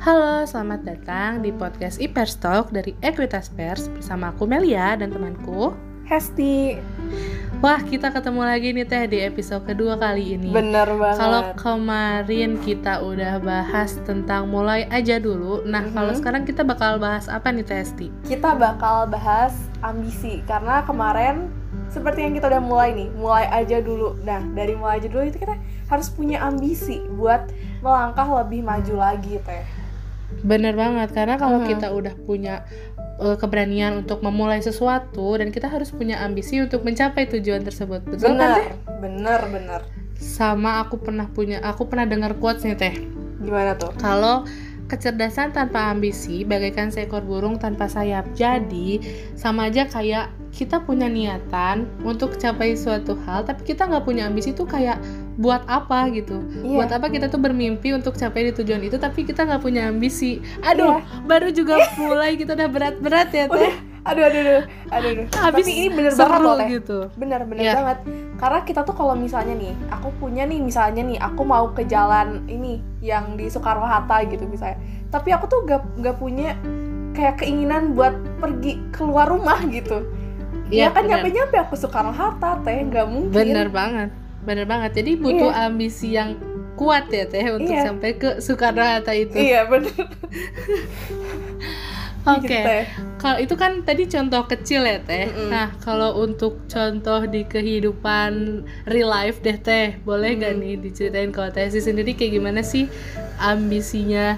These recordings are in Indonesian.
Halo, selamat datang di podcast Ipers Talk dari Equitas Pers bersama aku Melia dan temanku Hesti. Wah, kita ketemu lagi nih Teh di episode kedua kali ini. Bener banget. Kalau kemarin kita udah bahas tentang mulai aja dulu. Nah, Mhm. kalau sekarang kita bakal bahas apa nih Teh Hesti? kita bakal bahas ambisi karena kemarin seperti yang kita udah mulai nih, mulai aja dulu. Nah, dari mulai aja dulu itu kita harus punya ambisi buat melangkah lebih maju lagi, Teh. Bener banget, karena kalau Mhm. kita udah punya uh, keberanian untuk memulai sesuatu dan kita harus punya ambisi untuk mencapai tujuan tersebut. Betul kan Teh? Bener, bener, bener. Sama aku pernah punya, aku pernah dengar quotes nih Teh. Gimana tuh? Kalau kecerdasan tanpa ambisi bagaikan seekor burung tanpa sayap. Jadi sama aja kayak kita punya niatan untuk capai suatu hal, tapi kita nggak punya ambisi tuh kayak buat apa gitu? Iya. Buat apa kita tuh bermimpi untuk capai di tujuan itu, tapi kita nggak punya ambisi? Aduh, Iya. baru juga mulai kita udah berat-berat ya teh. Aduh, aduh, aduh, aduh, aduh. Habis Tapi ini bener seru banget loh, Teh. gitu. Bener, bener Iya. banget. Karena kita tuh kalau misalnya nih, aku punya nih misalnya nih, aku mau ke jalan ini yang di Soekarno Hatta gitu misalnya. Tapi aku tuh gak, gak punya kayak keinginan buat pergi keluar rumah gitu. Iya, ya kan bener. nyampe-nyampe aku Soekarno Hatta teh, nggak mungkin. Bener banget, bener banget. Jadi butuh ambisi yang kuat ya teh untuk Iya. sampai ke Soekarno Hatta itu. Iya bener. Oke. Gitu, Teh. Kalau itu kan tadi contoh kecil ya teh. Mm-mm. Nah kalau untuk contoh di kehidupan real life deh teh, boleh gak Mm. nih diceritain kalau teh sih sendiri kayak gimana sih ambisinya?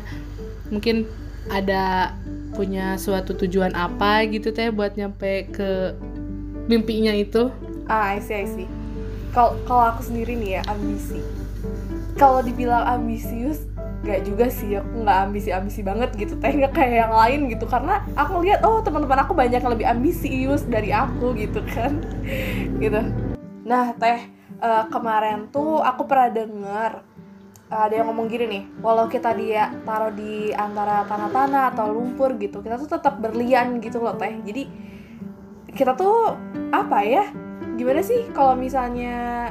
Mungkin ada punya suatu tujuan apa gitu teh buat nyampe ke mimpinya itu? Ah, I see, I see. Kalau aku sendiri nih ya ambisi. Kalau dibilang ambisius, gak juga sih. Aku nggak ambisi-ambisi banget gitu. Teh nggak kayak yang lain gitu. Karena aku lihat oh teman-teman aku banyak yang lebih ambisius dari aku gitu kan. gitu. Nah teh eh, kemarin tuh aku pernah denger eh, ada yang ngomong gini nih, walau kita dia taruh di antara tanah-tanah atau lumpur gitu, kita tuh tetap berlian gitu loh teh. Jadi kita tuh apa ya gimana sih kalau misalnya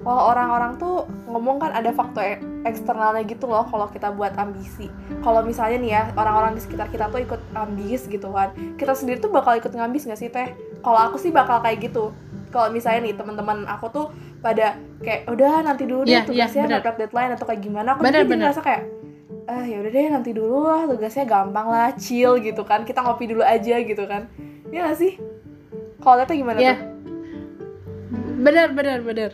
kalau orang-orang tuh ngomong kan ada faktor e- eksternalnya gitu loh kalau kita buat ambisi. Kalau misalnya nih ya orang-orang di sekitar kita tuh ikut ambis gitu kan kita sendiri tuh bakal ikut ngambis gak sih teh? Kalau aku sih bakal kayak gitu. Kalau misalnya nih teman-teman aku tuh pada kayak udah nanti dulu deh Iya, iya, tugasnya bener. mepet deadline atau kayak gimana aku Bener, bener. ngerasa kayak ah ya udah deh nanti dulu lah tugasnya gampang lah chill gitu kan. Kita ngopi dulu aja gitu kan. Iya gak sih? Kalau teteh gimana Iya. tuh Bener bener bener.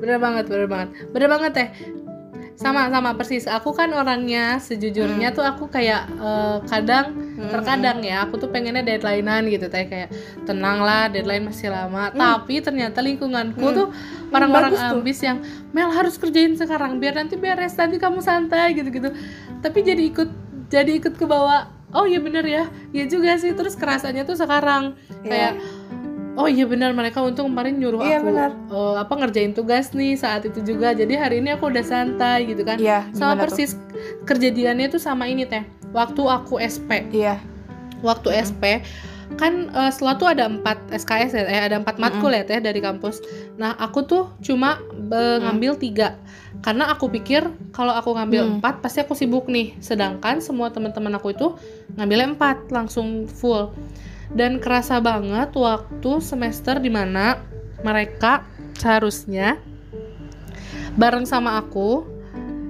Bener banget bener banget. Bener banget teh sama sama persis. Aku kan orangnya sejujurnya tuh aku kayak eh, kadang terkadang ya aku tuh pengennya deadlinean gitu teh. Kayak tenang lah deadline masih lama. Tapi ternyata lingkunganku Hmm. tuh orang-orang bagus tuh. ambis yang Mel harus kerjain sekarang biar nanti beres nanti kamu santai gitu-gitu. Tapi jadi ikut jadi ikut ke bawah oh iya bener ya ya juga sih. Terus kerasanya tuh sekarang. Iya. kayak oh iya benar mereka untung kemarin nyuruh Iya, aku benar. eh, apa ngerjain tugas nih saat itu juga. Jadi hari ini aku udah santai gitu kan. Iya, sama gimana tuh? persis kejadiannya tuh sama ini teh. Waktu aku SP Iya. waktu SP kan eh, setelah tuh ada empat SKS ya eh, ada empat matkul ya teh dari kampus. Nah aku tuh cuma eh, ngambil tiga. Karena aku pikir kalau aku ngambil Mm. empat pasti aku sibuk nih. Sedangkan semua teman-teman aku itu ngambilnya empat langsung full dan kerasa banget waktu semester di mana mereka seharusnya bareng sama aku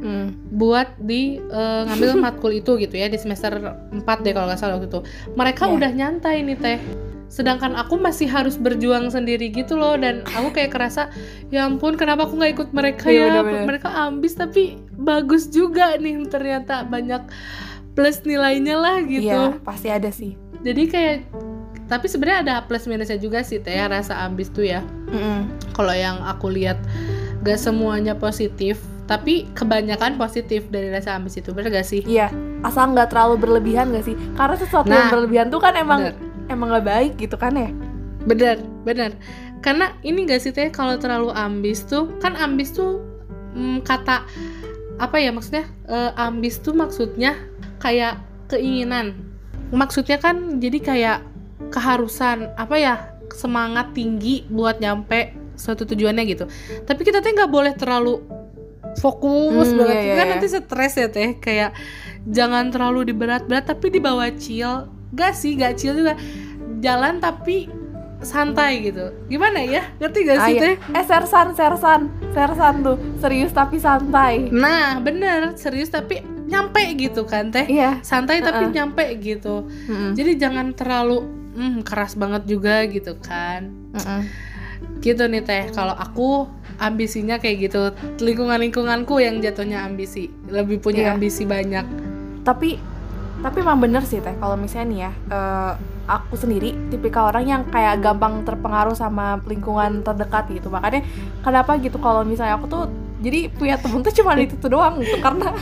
Hmm. buat di eh, ngambil matkul itu gitu ya di semester 4 deh kalau nggak salah waktu itu mereka Iya. udah nyantai nih teh sedangkan aku masih harus berjuang sendiri gitu loh dan aku kayak kerasa ya ampun kenapa aku nggak ikut mereka Iya, ya bener-bener. mereka ambis tapi bagus juga nih ternyata banyak plus nilainya lah gitu Iya, pasti ada sih. jadi kayak tapi sebenarnya ada plus minusnya juga sih teh rasa ambis tuh ya kalau yang aku lihat gak semuanya positif tapi kebanyakan positif dari rasa ambis itu bener gak sih Iya, asal nggak terlalu berlebihan gak sih? Karena sesuatu Nah, yang berlebihan tuh kan emang bener. emang nggak baik gitu kan ya? bener bener karena ini gak sih teh kalau terlalu ambis tuh kan ambis tuh mm, kata apa ya maksudnya Eh, ambis tuh maksudnya kayak keinginan maksudnya kan jadi kayak keharusan apa ya semangat tinggi buat nyampe suatu tujuannya gitu. Tapi kita tuh nggak boleh terlalu fokus Hmm, banget. iya, iya, kan iya. nanti stres ya teh. Kayak jangan terlalu diberat-berat tapi dibawa chill. Gak sih gak chill juga. Jalan tapi santai gitu. Gimana ya? Ngerti gak Ah, sih iya. teh? Eh sersan sersan sersan tuh. Serius tapi santai. Nah bener. Serius tapi nyampe gitu kan teh? Iya. Santai tapi Uh-uh. nyampe gitu. Mm-mm. jadi jangan terlalu hmm, keras banget juga gitu kan. Mm-mm. gitu nih teh kalau aku ambisinya kayak gitu. Lingkungan lingkunganku yang jatuhnya ambisi. Lebih punya Iya. ambisi banyak. Tapi tapi emang bener sih teh kalau misalnya nih ya eh, aku sendiri tipikal orang yang kayak gampang terpengaruh sama lingkungan terdekat gitu. Makanya kenapa gitu kalau misalnya aku tuh jadi punya temen tuh cuma itu tuh doang gitu. Karena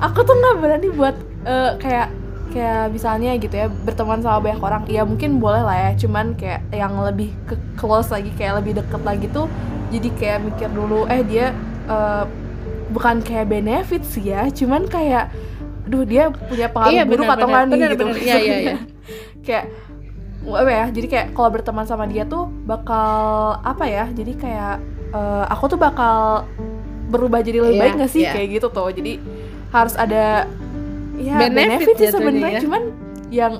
aku tuh nggak berani buat eh, kayak kayak misalnya gitu ya berteman sama banyak orang ya mungkin boleh lah ya cuman kayak yang lebih ke close lagi kayak lebih deket lagi tuh jadi kayak mikir dulu eh dia eh, bukan kayak benefit sih ya cuman kayak duh dia punya pengaruh Iya, buruk atau nggak nih gitu benar. Iya, iya, iya. kayak apa ya jadi kayak kalau berteman sama dia tuh bakal apa ya jadi kayak eh, aku tuh bakal berubah jadi lebih Iya, baik gak sih iya. kayak gitu tuh jadi harus ada ya Benefit benefit, sih sebenarnya ya. cuman yang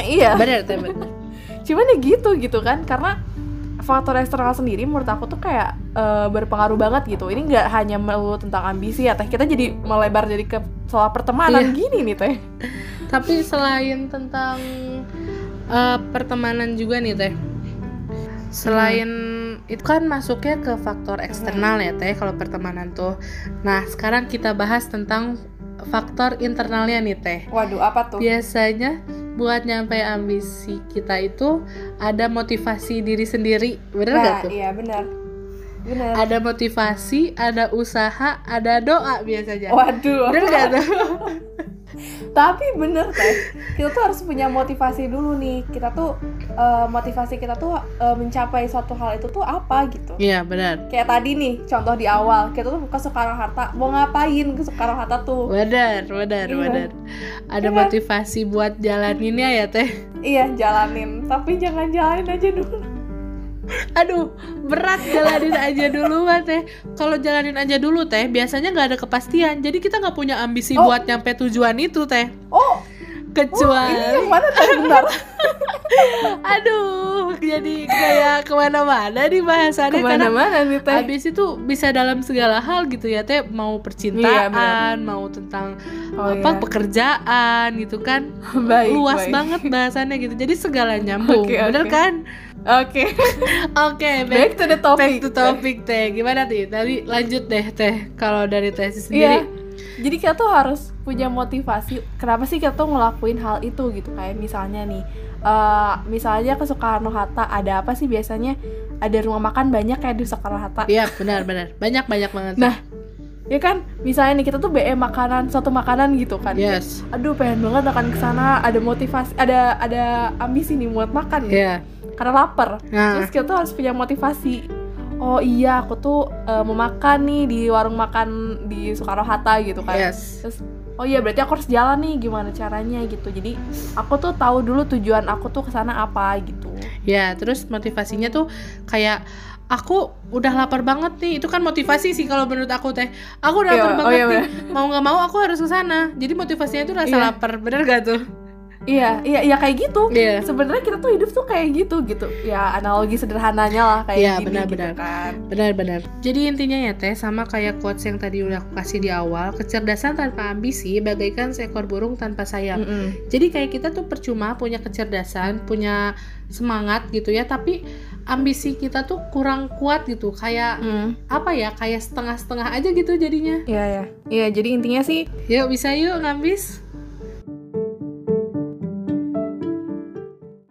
iya. Bener. cuman ya gitu gitu kan. Karena faktor eksternal sendiri menurut aku tuh kayak eh, berpengaruh banget gitu. Ini nggak hanya melulu tentang ambisi ya teh. Kita jadi melebar jadi ke soal pertemanan Iya. gini nih teh. Tapi selain tentang eh, pertemanan juga nih teh. Selain itu kan masuknya ke faktor eksternal ya teh kalau pertemanan tuh. Nah sekarang kita bahas tentang faktor internalnya nih teh. Waduh apa tuh? Biasanya buat nyampe ambisi kita itu ada motivasi diri sendiri. Bener gak tuh? iya benar benar ada motivasi ada usaha ada doa biasanya. Waduh. Bener gak tuh tapi bener teh. Kita tuh harus punya motivasi dulu nih. Kita tuh eh, motivasi kita tuh eh, mencapai suatu hal itu tuh apa gitu. Iya benar. Kayak tadi nih contoh di awal. Kita tuh ke Soekarno Hatta. Mau ngapain ke Soekarno Hatta tuh? Benar benar Iya. benar ada Iya. kan? motivasi buat jalaninnya ya teh? Iya jalanin. Tapi jangan jalanin aja dulu aduh berat jalanin aja dulu mah teh. Kalau jalanin aja dulu teh biasanya nggak ada kepastian. Jadi kita nggak punya ambisi Oh. buat nyampe tujuan itu teh. Oh. Kecuali ini yang mana teh bentar aduh jadi kayak ke mana-mana nih bahasannya ke mana-mana nih teh Habis itu bisa dalam segala hal gitu ya teh mau Iya, percintaan, mau tentang Oh, apa iya. pekerjaan gitu kan. baik Luas baik. banget bahasannya gitu. Jadi segala nyambung. Oke, Bener kan? oke Oke, back, back to the topic back to topic teh. Gimana teh? Tadi lanjut deh teh kalau dari teh Iya. sendiri. Jadi kita tuh harus punya motivasi. Kenapa sih kita tuh ngelakuin hal itu gitu? Kayak misalnya nih, eh misalnya ke Soekarno Hatta ada apa sih biasanya? Ada rumah makan banyak kayak di Soekarno Hatta. Iya, benar benar. Banyak banyak banget. Nah, Ya kan, misalnya nih kita tuh BM makanan suatu makanan gitu kan. yes. Aduh, pengen banget akan ke sana. Ada motivasi, ada ada ambisi nih buat makan. Iya. Karena lapar. Nah, Terus kita tuh harus punya motivasi. Oh iya, aku tuh eh, mau makan nih di warung makan di Soekarno Hatta gitu kan. yes. Terus oh iya berarti aku harus jalan nih gimana caranya gitu. Jadi aku tuh tahu dulu tujuan aku tuh ke sana apa gitu. Ya, terus motivasinya tuh kayak aku udah lapar banget nih. Itu kan motivasi sih kalau menurut aku teh. Aku udah Iya, lapar oh banget iya, nih. Mau nggak mau aku harus ke sana. Jadi motivasinya tuh rasa Iya. lapar. Bener gak tuh? Iya, iya iya kayak gitu. Iya. Sebenarnya kita tuh hidup tuh kayak gitu gitu. Ya analogi sederhananya lah kayak Iya, gini benar-benar. gitu kan. Benar-benar. Jadi intinya ya teh sama kayak quotes yang tadi udah aku kasih di awal, kecerdasan tanpa ambisi bagaikan seekor burung tanpa sayap. Mm-mm. Jadi kayak kita tuh percuma punya kecerdasan, punya semangat gitu ya, tapi ambisi kita tuh kurang kuat gitu. Kayak Mm. apa ya? Kayak setengah-setengah aja gitu jadinya. Iya ya. Iya jadi intinya sih Yuk bisa yuk ngambis.